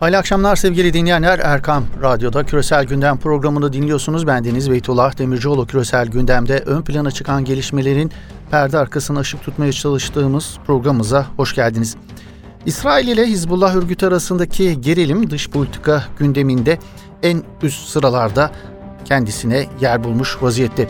Hayırlı akşamlar sevgili dinleyenler. Erkam Radyo'da Küresel Gündem programını dinliyorsunuz. Ben Deniz Beytullah Demircioğlu. Küresel Gündem'de ön plana çıkan gelişmelerin perde arkasına ışık tutmaya çalıştığımız programımıza hoş geldiniz. İsrail ile Hizbullah örgütü arasındaki gerilim dış politika gündeminde en üst sıralarda kendisine yer bulmuş vaziyette.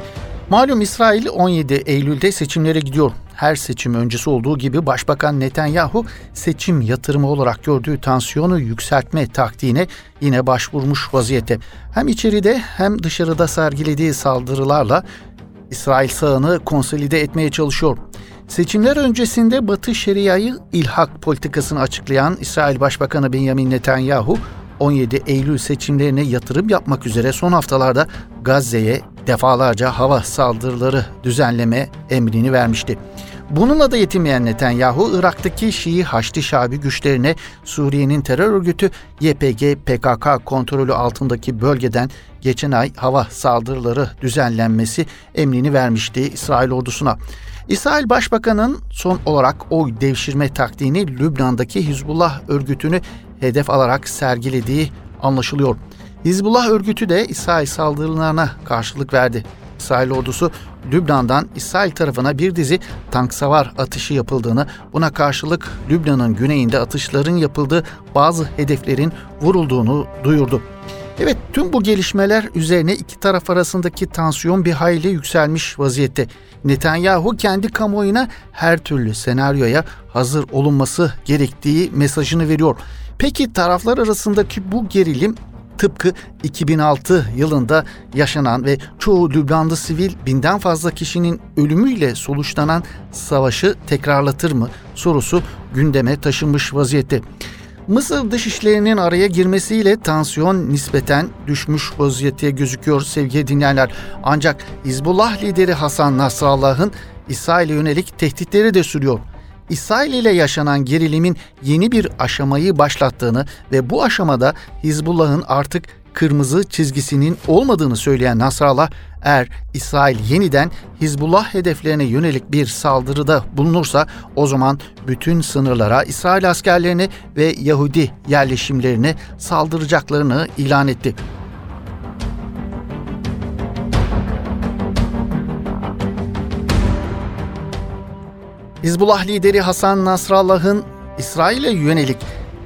Malum İsrail 17 Eylül'de seçimlere gidiyor her seçim öncesi olduğu gibi Başbakan Netanyahu seçim yatırımı olarak gördüğü tansiyonu yükseltme taktiğine yine başvurmuş vaziyette. Hem içeride hem dışarıda sergilediği saldırılarla İsrail sağını konsolide etmeye çalışıyor. Seçimler öncesinde Batı Şeria'yı ilhak politikasını açıklayan İsrail Başbakanı Benjamin Netanyahu 17 Eylül seçimlerine yatırım yapmak üzere son haftalarda Gazze'ye defalarca hava saldırıları düzenleme emrini vermişti. Bununla da yetinmeyen Netanyahu, Irak'taki Şii Haçlı Şabi güçlerine Suriye'nin terör örgütü YPG PKK kontrolü altındaki bölgeden geçen ay hava saldırıları düzenlenmesi emrini vermişti İsrail ordusuna. İsrail Başbakanı'nın son olarak oy devşirme taktiğini Lübnan'daki Hizbullah örgütünü hedef alarak sergilediği anlaşılıyor. Hizbullah örgütü de İsrail saldırılarına karşılık verdi. İsrail ordusu Lübnan'dan İsrail tarafına bir dizi tank savar atışı yapıldığını, buna karşılık Lübnan'ın güneyinde atışların yapıldığı bazı hedeflerin vurulduğunu duyurdu. Evet tüm bu gelişmeler üzerine iki taraf arasındaki tansiyon bir hayli yükselmiş vaziyette. Netanyahu kendi kamuoyuna her türlü senaryoya hazır olunması gerektiği mesajını veriyor. Peki taraflar arasındaki bu gerilim tıpkı 2006 yılında yaşanan ve çoğu Lübnanlı sivil binden fazla kişinin ölümüyle sonuçlanan savaşı tekrarlatır mı sorusu gündeme taşınmış vaziyette. Mısır dışişlerinin araya girmesiyle tansiyon nispeten düşmüş vaziyette gözüküyor sevgili dinleyenler. Ancak Hizbullah lideri Hasan Nasrallah'ın İsrail'e yönelik tehditleri de sürüyor. İsrail ile yaşanan gerilimin yeni bir aşamayı başlattığını ve bu aşamada Hizbullah'ın artık kırmızı çizgisinin olmadığını söyleyen Nasrallah, eğer İsrail yeniden Hizbullah hedeflerine yönelik bir saldırıda bulunursa o zaman bütün sınırlara İsrail askerlerini ve Yahudi yerleşimlerine saldıracaklarını ilan etti. Hizbullah lideri Hasan Nasrallah'ın İsrail'e yönelik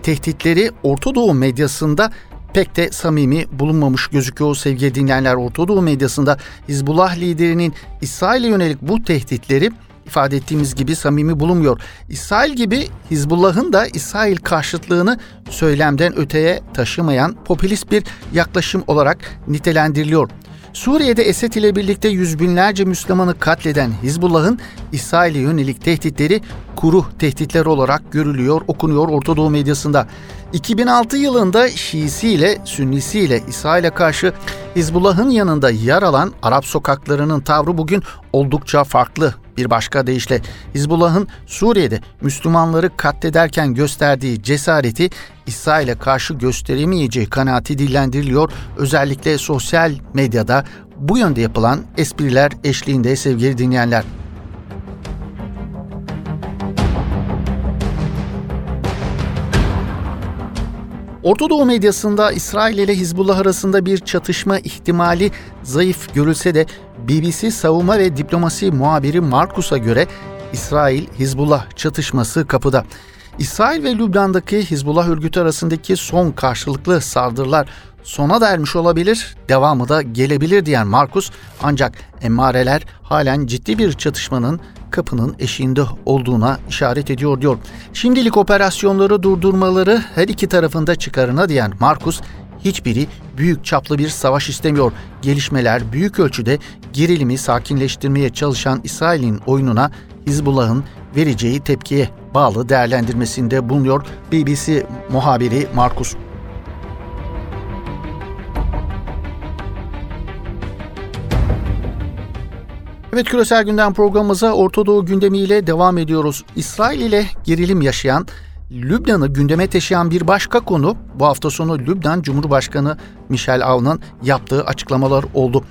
tehditleri Orta Doğu medyasında pek de samimi bulunmamış gözüküyor sevgili dinleyenler. Orta Doğu medyasında Hizbullah liderinin İsrail'e yönelik bu tehditleri ifade ettiğimiz gibi samimi bulunmuyor. İsrail gibi Hizbullah'ın da İsrail karşıtlığını söylemden öteye taşımayan popülist bir yaklaşım olarak nitelendiriliyor. Suriye'de Esed ile birlikte yüz binlerce Müslümanı katleden Hizbullah'ın İsrail'e yönelik tehditleri kuru tehditler olarak görülüyor, okunuyor Orta Doğu medyasında. 2006 yılında Şiisi ile Sünnisi ile İsrail'e karşı Hizbullah'ın yanında yer alan Arap sokaklarının tavrı bugün oldukça farklı. Bir başka deyişle Hizbullah'ın Suriye'de Müslümanları katlederken gösterdiği cesareti İsrail'e karşı gösteremeyeceği kanaati dillendiriliyor. Özellikle sosyal medyada bu yönde yapılan espriler eşliğinde sevgili dinleyenler. Orta Doğu medyasında İsrail ile Hizbullah arasında bir çatışma ihtimali zayıf görülse de BBC savunma ve diplomasi muhabiri Markus'a göre İsrail-Hizbullah çatışması kapıda. İsrail ve Lübnan'daki Hizbullah örgütü arasındaki son karşılıklı saldırılar sona da ermiş olabilir, devamı da gelebilir diyen Markus ancak emareler halen ciddi bir çatışmanın kapının eşiğinde olduğuna işaret ediyor diyor. Şimdilik operasyonları durdurmaları her iki tarafında çıkarına diyen Markus hiçbiri büyük çaplı bir savaş istemiyor. Gelişmeler büyük ölçüde gerilimi sakinleştirmeye çalışan İsrail'in oyununa Hizbullah'ın vereceği tepkiye bağlı değerlendirmesinde bulunuyor BBC muhabiri Markus. Evet küresel gündem programımıza Orta Doğu gündemiyle devam ediyoruz. İsrail ile gerilim yaşayan Lübnan'ı gündeme taşıyan bir başka konu bu hafta sonu Lübnan Cumhurbaşkanı Michel Aoun'un yaptığı açıklamalar oldu.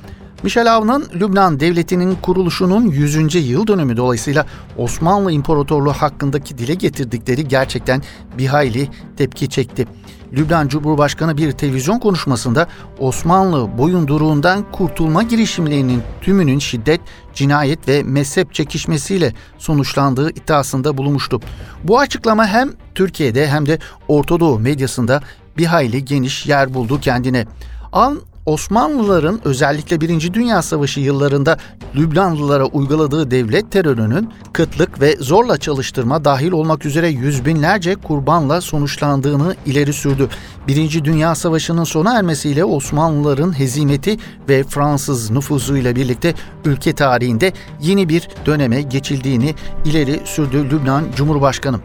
Michel Avn'ın Lübnan Devleti'nin kuruluşunun 100. yıl dönümü dolayısıyla Osmanlı İmparatorluğu hakkındaki dile getirdikleri gerçekten bir hayli tepki çekti. Lübnan Cumhurbaşkanı bir televizyon konuşmasında Osmanlı boyunduruğundan kurtulma girişimlerinin tümünün şiddet, cinayet ve mezhep çekişmesiyle sonuçlandığı iddiasında bulunmuştu. Bu açıklama hem Türkiye'de hem de Orta medyasında bir hayli geniş yer buldu kendine. An Osmanlıların özellikle Birinci Dünya Savaşı yıllarında Lübnanlılara uyguladığı devlet terörünün kıtlık ve zorla çalıştırma dahil olmak üzere yüz binlerce kurbanla sonuçlandığını ileri sürdü. Birinci Dünya Savaşı'nın sona ermesiyle Osmanlıların hezimeti ve Fransız nüfuzuyla birlikte ülke tarihinde yeni bir döneme geçildiğini ileri sürdü Lübnan Cumhurbaşkanı.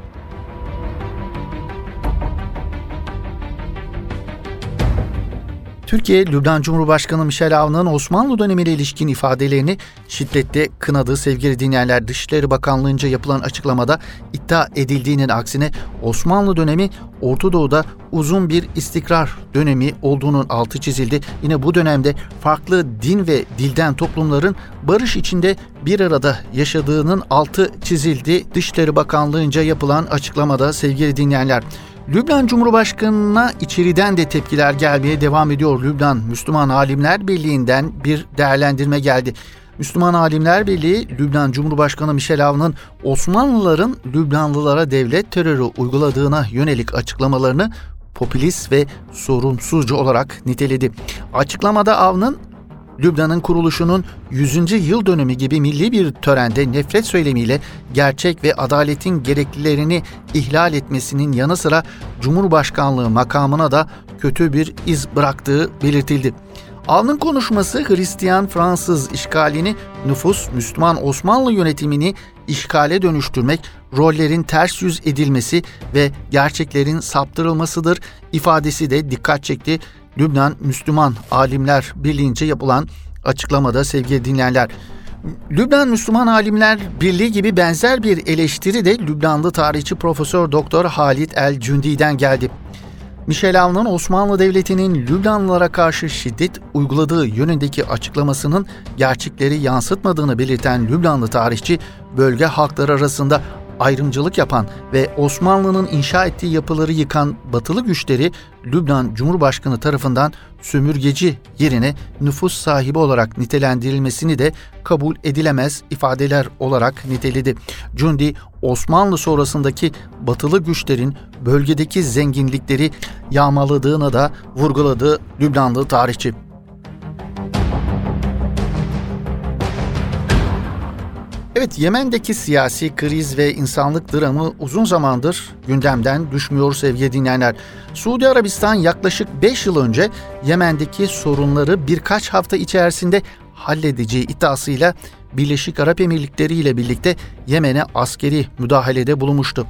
Türkiye, Lübnan Cumhurbaşkanı Michel Aoun'un Osmanlı dönemiyle ilişkin ifadelerini şiddetle kınadığı sevgili dinleyenler Dışişleri Bakanlığı'nca yapılan açıklamada iddia edildiğinin aksine Osmanlı dönemi Orta Doğu'da uzun bir istikrar dönemi olduğunun altı çizildi. Yine bu dönemde farklı din ve dilden toplumların barış içinde bir arada yaşadığının altı çizildi. Dışişleri Bakanlığı'nca yapılan açıklamada sevgili dinleyenler. Lübnan Cumhurbaşkanı'na içeriden de tepkiler gelmeye devam ediyor. Lübnan Müslüman Alimler Birliği'nden bir değerlendirme geldi. Müslüman Alimler Birliği, Lübnan Cumhurbaşkanı Michel Aoun'un Osmanlıların Lübnanlılara devlet terörü uyguladığına yönelik açıklamalarını popülist ve sorunsuzca olarak niteledi. Açıklamada Avn'ın Lübnan'ın kuruluşunun 100. yıl dönümü gibi milli bir törende nefret söylemiyle gerçek ve adaletin gereklilerini ihlal etmesinin yanı sıra Cumhurbaşkanlığı makamına da kötü bir iz bıraktığı belirtildi. Alnın konuşması Hristiyan Fransız işgalini nüfus Müslüman Osmanlı yönetimini işgale dönüştürmek, rollerin ters yüz edilmesi ve gerçeklerin saptırılmasıdır ifadesi de dikkat çekti. Lübnan Müslüman Alimler Birliği'nce yapılan açıklamada sevgili dinleyenler. Lübnan Müslüman Alimler Birliği gibi benzer bir eleştiri de Lübnanlı tarihçi Profesör Doktor Halit El Cündi'den geldi. Michel Aoun'un Osmanlı Devleti'nin Lübnanlılara karşı şiddet uyguladığı yönündeki açıklamasının gerçekleri yansıtmadığını belirten Lübnanlı tarihçi, bölge halkları arasında ayrımcılık yapan ve Osmanlı'nın inşa ettiği yapıları yıkan batılı güçleri Lübnan Cumhurbaşkanı tarafından sömürgeci yerine nüfus sahibi olarak nitelendirilmesini de kabul edilemez ifadeler olarak niteledi. Cundi, Osmanlı sonrasındaki batılı güçlerin bölgedeki zenginlikleri yağmaladığını da vurguladı Lübnanlı tarihçi. Evet Yemen'deki siyasi kriz ve insanlık dramı uzun zamandır gündemden düşmüyor sevgili dinleyenler. Suudi Arabistan yaklaşık 5 yıl önce Yemen'deki sorunları birkaç hafta içerisinde halledeceği iddiasıyla Birleşik Arap Emirlikleri ile birlikte Yemen'e askeri müdahalede bulunmuştu.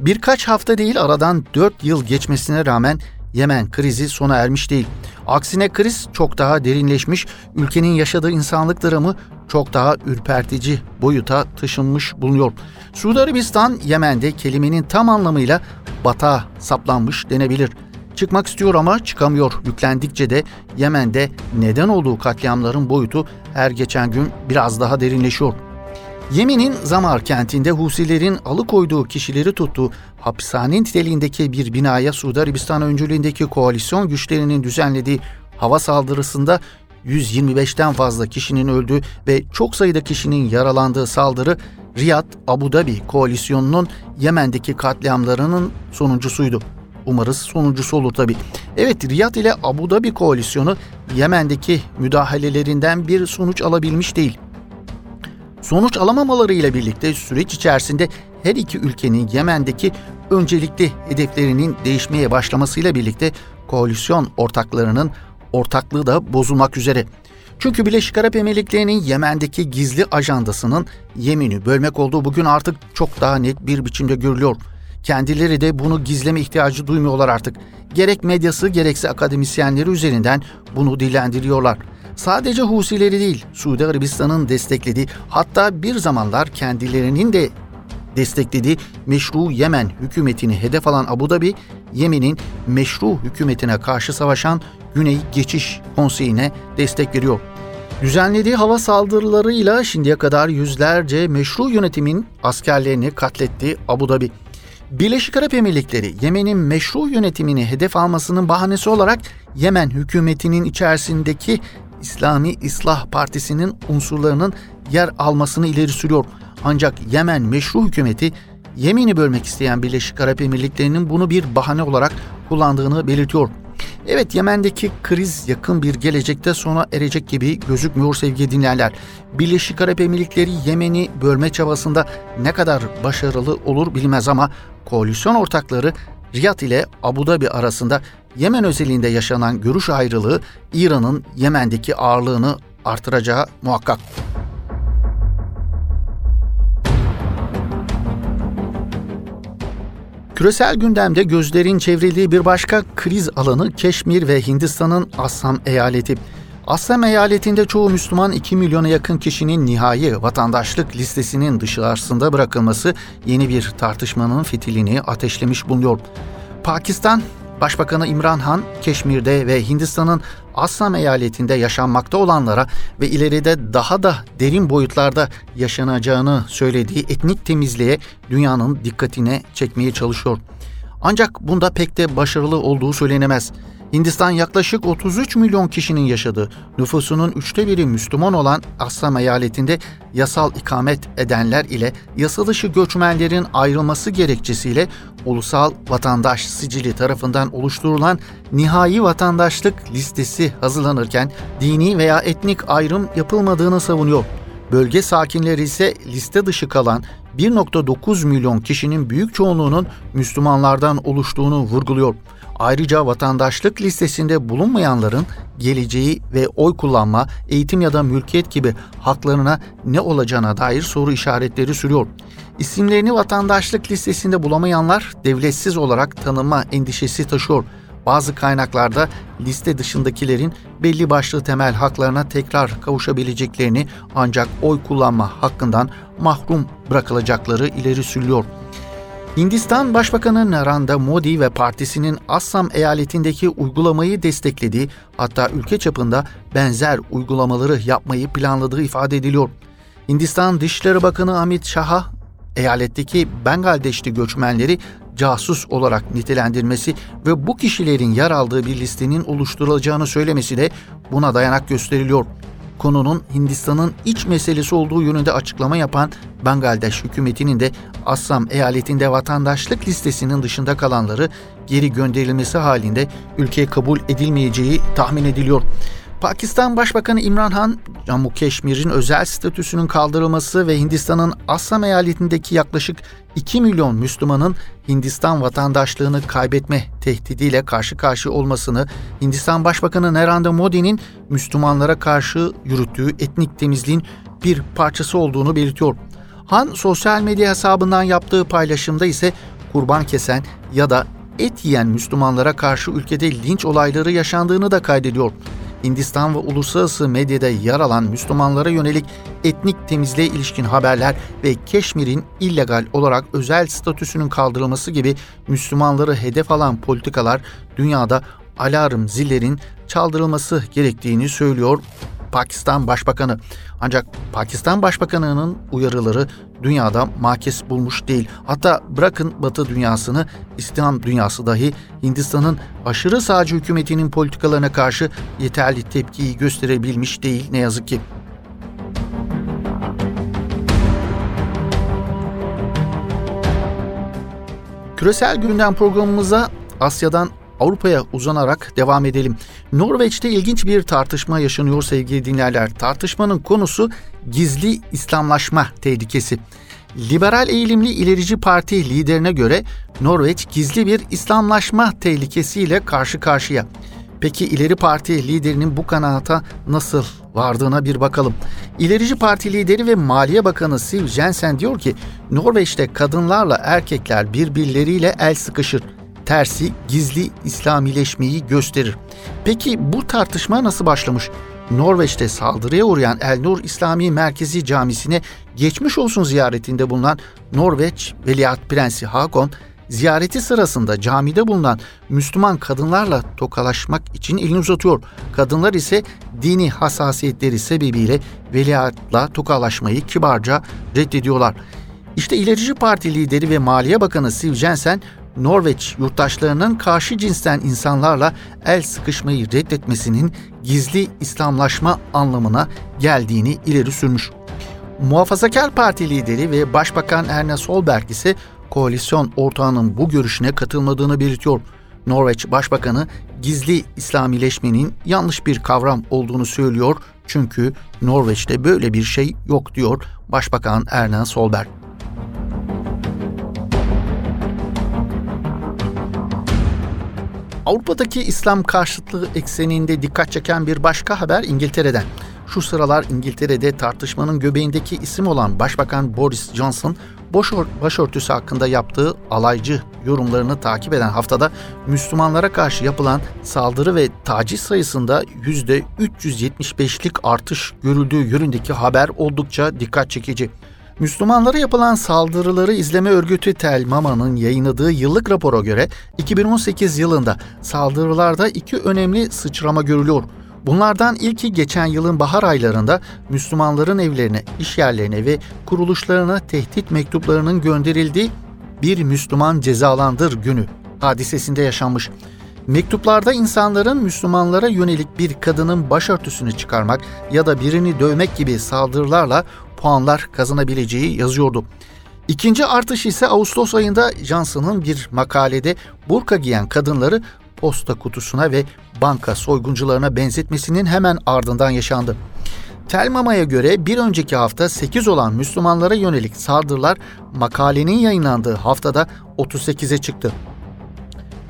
Birkaç hafta değil aradan 4 yıl geçmesine rağmen Yemen krizi sona ermiş değil. Aksine kriz çok daha derinleşmiş, ülkenin yaşadığı insanlık dramı çok daha ürpertici boyuta taşınmış bulunuyor. Suudi Arabistan Yemen'de kelimenin tam anlamıyla batağa saplanmış denebilir. Çıkmak istiyor ama çıkamıyor. Yüklendikçe de Yemen'de neden olduğu katliamların boyutu her geçen gün biraz daha derinleşiyor. Yemen'in Zamar kentinde Husilerin alıkoyduğu kişileri tuttuğu hapishane niteliğindeki bir binaya Suudi Arabistan öncülüğündeki koalisyon güçlerinin düzenlediği hava saldırısında 125'ten fazla kişinin öldüğü ve çok sayıda kişinin yaralandığı saldırı Riyad Abu Dhabi koalisyonunun Yemen'deki katliamlarının sonuncusuydu. Umarız sonuncusu olur tabi. Evet Riyad ile Abu Dhabi koalisyonu Yemen'deki müdahalelerinden bir sonuç alabilmiş değil. Sonuç alamamalarıyla birlikte süreç içerisinde her iki ülkenin Yemen'deki öncelikli hedeflerinin değişmeye başlamasıyla birlikte koalisyon ortaklarının ortaklığı da bozulmak üzere. Çünkü Birleşik Arap Emirlikleri'nin Yemen'deki gizli ajandasının Yemen'i bölmek olduğu bugün artık çok daha net bir biçimde görülüyor. Kendileri de bunu gizleme ihtiyacı duymuyorlar artık. Gerek medyası gerekse akademisyenleri üzerinden bunu dillendiriyorlar. Sadece Husileri değil, Suudi Arabistan'ın desteklediği hatta bir zamanlar kendilerinin de desteklediği meşru Yemen hükümetini hedef alan Abu Dhabi, Yemen'in meşru hükümetine karşı savaşan Güney Geçiş Konseyi'ne destek veriyor. Düzenlediği hava saldırılarıyla şimdiye kadar yüzlerce meşru yönetimin askerlerini katletti Abu Dhabi. Birleşik Arap Emirlikleri Yemen'in meşru yönetimini hedef almasının bahanesi olarak Yemen hükümetinin içerisindeki İslami İslah Partisi'nin unsurlarının yer almasını ileri sürüyor. Ancak Yemen meşru hükümeti Yemen'i bölmek isteyen Birleşik Arap Emirlikleri'nin bunu bir bahane olarak kullandığını belirtiyor. Evet Yemen'deki kriz yakın bir gelecekte sona erecek gibi gözükmüyor sevgili dinleyenler. Birleşik Arap Emirlikleri Yemen'i bölme çabasında ne kadar başarılı olur bilmez ama koalisyon ortakları Riyad ile Abu Dhabi arasında Yemen özelliğinde yaşanan görüş ayrılığı İran'ın Yemen'deki ağırlığını artıracağı muhakkak. Küresel gündemde gözlerin çevrildiği bir başka kriz alanı Keşmir ve Hindistan'ın Assam eyaleti. Assam eyaletinde çoğu Müslüman 2 milyona yakın kişinin nihai vatandaşlık listesinin dışarısında bırakılması yeni bir tartışmanın fitilini ateşlemiş bulunuyor. Pakistan Başbakanı İmran Han, Keşmir'de ve Hindistan'ın Assam eyaletinde yaşanmakta olanlara ve ileride daha da derin boyutlarda yaşanacağını söylediği etnik temizliğe dünyanın dikkatine çekmeye çalışıyor. Ancak bunda pek de başarılı olduğu söylenemez. Hindistan yaklaşık 33 milyon kişinin yaşadığı, nüfusunun üçte biri Müslüman olan Assam eyaletinde yasal ikamet edenler ile yasa dışı göçmenlerin ayrılması gerekçesiyle ulusal vatandaş sicili tarafından oluşturulan nihai vatandaşlık listesi hazırlanırken dini veya etnik ayrım yapılmadığını savunuyor. Bölge sakinleri ise liste dışı kalan 1.9 milyon kişinin büyük çoğunluğunun Müslümanlardan oluştuğunu vurguluyor. Ayrıca vatandaşlık listesinde bulunmayanların geleceği ve oy kullanma, eğitim ya da mülkiyet gibi haklarına ne olacağına dair soru işaretleri sürüyor. İsimlerini vatandaşlık listesinde bulamayanlar devletsiz olarak tanınma endişesi taşıyor. Bazı kaynaklarda liste dışındakilerin belli başlı temel haklarına tekrar kavuşabileceklerini ancak oy kullanma hakkından mahrum bırakılacakları ileri sürülüyor. Hindistan Başbakanı Narendra Modi ve partisinin Assam eyaletindeki uygulamayı desteklediği hatta ülke çapında benzer uygulamaları yapmayı planladığı ifade ediliyor. Hindistan Dışişleri Bakanı Amit Shah'a eyaletteki Bengaldeşli göçmenleri casus olarak nitelendirmesi ve bu kişilerin yer aldığı bir listenin oluşturulacağını söylemesi de buna dayanak gösteriliyor konunun Hindistan'ın iç meselesi olduğu yönünde açıklama yapan Bangladeş hükümetinin de Assam eyaletinde vatandaşlık listesinin dışında kalanları geri gönderilmesi halinde ülkeye kabul edilmeyeceği tahmin ediliyor. Pakistan Başbakanı İmran Han, Jammu Keşmir'in özel statüsünün kaldırılması ve Hindistan'ın Assam eyaletindeki yaklaşık 2 milyon Müslümanın Hindistan vatandaşlığını kaybetme tehdidiyle karşı karşıya olmasını, Hindistan Başbakanı Narendra Modi'nin Müslümanlara karşı yürüttüğü etnik temizliğin bir parçası olduğunu belirtiyor. Han sosyal medya hesabından yaptığı paylaşımda ise kurban kesen ya da et yiyen Müslümanlara karşı ülkede linç olayları yaşandığını da kaydediyor. Hindistan ve uluslararası medyada yer alan Müslümanlara yönelik etnik temizliğe ilişkin haberler ve Keşmir'in illegal olarak özel statüsünün kaldırılması gibi Müslümanları hedef alan politikalar dünyada alarm zillerin çaldırılması gerektiğini söylüyor Pakistan Başbakanı. Ancak Pakistan Başbakanı'nın uyarıları dünyada makes bulmuş değil. Hatta bırakın Batı dünyasını, İslam dünyası dahi Hindistan'ın aşırı sağcı hükümetinin politikalarına karşı yeterli tepkiyi gösterebilmiş değil ne yazık ki. Küresel Gündem programımıza Asya'dan Avrupa'ya uzanarak devam edelim. Norveç'te ilginç bir tartışma yaşanıyor sevgili dinlerler. Tartışmanın konusu gizli İslamlaşma tehlikesi. Liberal eğilimli ilerici parti liderine göre Norveç gizli bir İslamlaşma tehlikesiyle karşı karşıya. Peki ileri parti liderinin bu kanaata nasıl vardığına bir bakalım. İlerici parti lideri ve Maliye Bakanı Siv Jensen diyor ki Norveç'te kadınlarla erkekler birbirleriyle el sıkışır tersi gizli İslamileşmeyi gösterir. Peki bu tartışma nasıl başlamış? Norveç'te saldırıya uğrayan El Nur İslami Merkezi Camisi'ne geçmiş olsun ziyaretinde bulunan Norveç Veliaht Prensi Haakon, ziyareti sırasında camide bulunan Müslüman kadınlarla tokalaşmak için elini uzatıyor. Kadınlar ise dini hassasiyetleri sebebiyle veliahtla tokalaşmayı kibarca reddediyorlar. İşte ilerici parti lideri ve Maliye Bakanı Siv Jensen Norveç yurttaşlarının karşı cinsten insanlarla el sıkışmayı reddetmesinin gizli İslamlaşma anlamına geldiğini ileri sürmüş. Muhafazakar Parti lideri ve Başbakan Erna Solberg ise koalisyon ortağının bu görüşüne katılmadığını belirtiyor. Norveç Başbakanı gizli İslamileşmenin yanlış bir kavram olduğunu söylüyor çünkü Norveç'te böyle bir şey yok diyor Başbakan Erna Solberg. Avrupa'daki İslam karşıtlığı ekseninde dikkat çeken bir başka haber İngiltere'den. Şu sıralar İngiltere'de tartışmanın göbeğindeki isim olan Başbakan Boris Johnson, başörtüsü hakkında yaptığı alaycı yorumlarını takip eden haftada Müslümanlara karşı yapılan saldırı ve taciz sayısında %375'lik artış görüldüğü yönündeki haber oldukça dikkat çekici. Müslümanlara yapılan saldırıları izleme örgütü Tel Mama'nın yayınladığı yıllık rapora göre 2018 yılında saldırılarda iki önemli sıçrama görülüyor. Bunlardan ilki geçen yılın bahar aylarında Müslümanların evlerine, iş yerlerine ve kuruluşlarına tehdit mektuplarının gönderildiği bir Müslüman cezalandır günü hadisesinde yaşanmış. Mektuplarda insanların Müslümanlara yönelik bir kadının başörtüsünü çıkarmak ya da birini dövmek gibi saldırılarla puanlar kazanabileceği yazıyordu. İkinci artış ise Ağustos ayında Johnson'ın bir makalede burka giyen kadınları posta kutusuna ve banka soyguncularına benzetmesinin hemen ardından yaşandı. Telmama'ya göre bir önceki hafta 8 olan Müslümanlara yönelik saldırılar makalenin yayınlandığı haftada 38'e çıktı.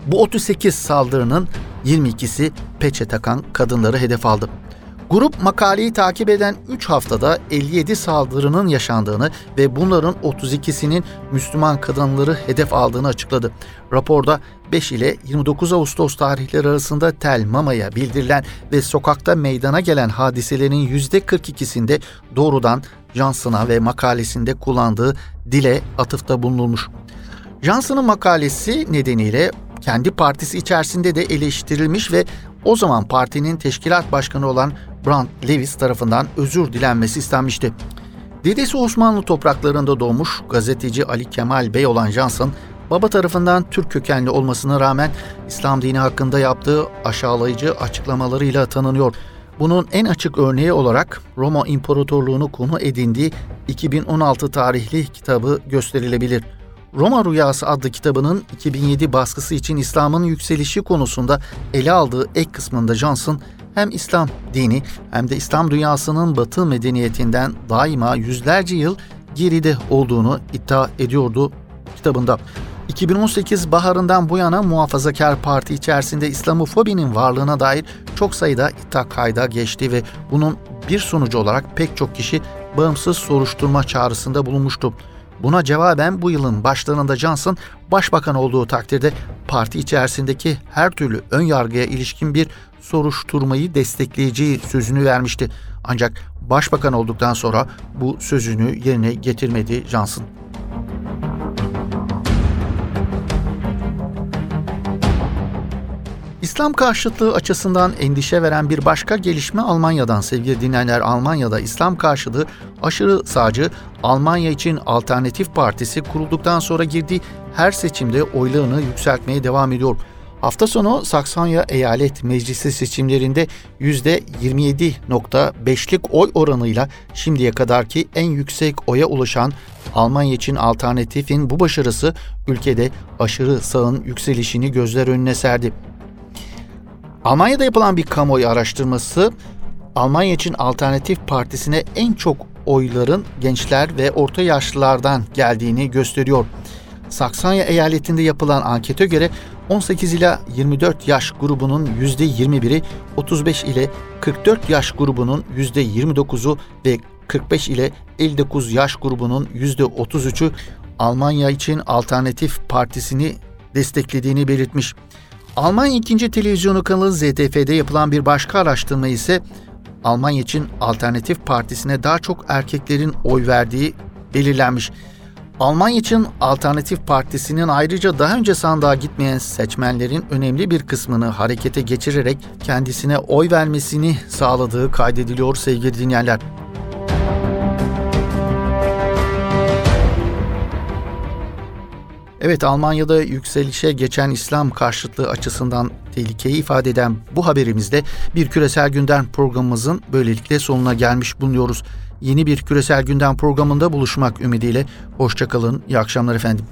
Bu 38 saldırının 22'si peçe takan kadınları hedef aldı. Grup makaleyi takip eden 3 haftada 57 saldırının yaşandığını ve bunların 32'sinin Müslüman kadınları hedef aldığını açıkladı. Raporda 5 ile 29 Ağustos tarihleri arasında Tel Mama'ya bildirilen ve sokakta meydana gelen hadiselerin %42'sinde doğrudan Johnson'a ve makalesinde kullandığı dile atıfta bulunulmuş. Johnson'ın makalesi nedeniyle kendi partisi içerisinde de eleştirilmiş ve o zaman partinin teşkilat başkanı olan Brand Lewis tarafından özür dilenmesi istenmişti. Dedesi Osmanlı topraklarında doğmuş gazeteci Ali Kemal Bey olan Johnson, baba tarafından Türk kökenli olmasına rağmen İslam dini hakkında yaptığı aşağılayıcı açıklamalarıyla tanınıyor. Bunun en açık örneği olarak Roma İmparatorluğunu konu edindiği 2016 tarihli kitabı gösterilebilir. Roma Rüyası adlı kitabının 2007 baskısı için İslam'ın yükselişi konusunda ele aldığı ek kısmında Johnson, hem İslam dini hem de İslam dünyasının batı medeniyetinden daima yüzlerce yıl geride olduğunu iddia ediyordu kitabında. 2018 baharından bu yana Muhafazakar Parti içerisinde İslamofobinin varlığına dair çok sayıda iddia kayda geçti ve bunun bir sonucu olarak pek çok kişi bağımsız soruşturma çağrısında bulunmuştu. Buna cevaben bu yılın başlarında Johnson başbakan olduğu takdirde parti içerisindeki her türlü ön yargıya ilişkin bir soruşturmayı destekleyeceği sözünü vermişti. Ancak başbakan olduktan sonra bu sözünü yerine getirmedi Johnson. İslam karşıtlığı açısından endişe veren bir başka gelişme Almanya'dan sevgili dinleyenler. Almanya'da İslam karşıtı aşırı sağcı Almanya için Alternatif Partisi kurulduktan sonra girdiği her seçimde oylarını yükseltmeye devam ediyor. Hafta sonu Saksonya Eyalet Meclisi seçimlerinde %27.5'lik oy oranıyla şimdiye kadarki en yüksek oya ulaşan Almanya için alternatifin bu başarısı ülkede aşırı sağın yükselişini gözler önüne serdi. Almanya'da yapılan bir kamuoyu araştırması Almanya için Alternatif Partisi'ne en çok oyların gençler ve orta yaşlılardan geldiğini gösteriyor. Saksonya eyaletinde yapılan ankete göre 18 ila 24 yaş grubunun %21'i, 35 ile 44 yaş grubunun %29'u ve 45 ile 59 yaş grubunun %33'ü Almanya için Alternatif Partisi'ni desteklediğini belirtmiş. Almanya 2. televizyonu kanalı ZDF'de yapılan bir başka araştırma ise Almanya için Alternatif Partisi'ne daha çok erkeklerin oy verdiği belirlenmiş. Almanya için Alternatif Partisi'nin ayrıca daha önce sandığa gitmeyen seçmenlerin önemli bir kısmını harekete geçirerek kendisine oy vermesini sağladığı kaydediliyor sevgili dinleyenler. Evet Almanya'da yükselişe geçen İslam karşıtlığı açısından tehlikeyi ifade eden bu haberimizde bir küresel gündem programımızın böylelikle sonuna gelmiş bulunuyoruz. Yeni bir küresel gündem programında buluşmak ümidiyle hoşçakalın, iyi akşamlar efendim.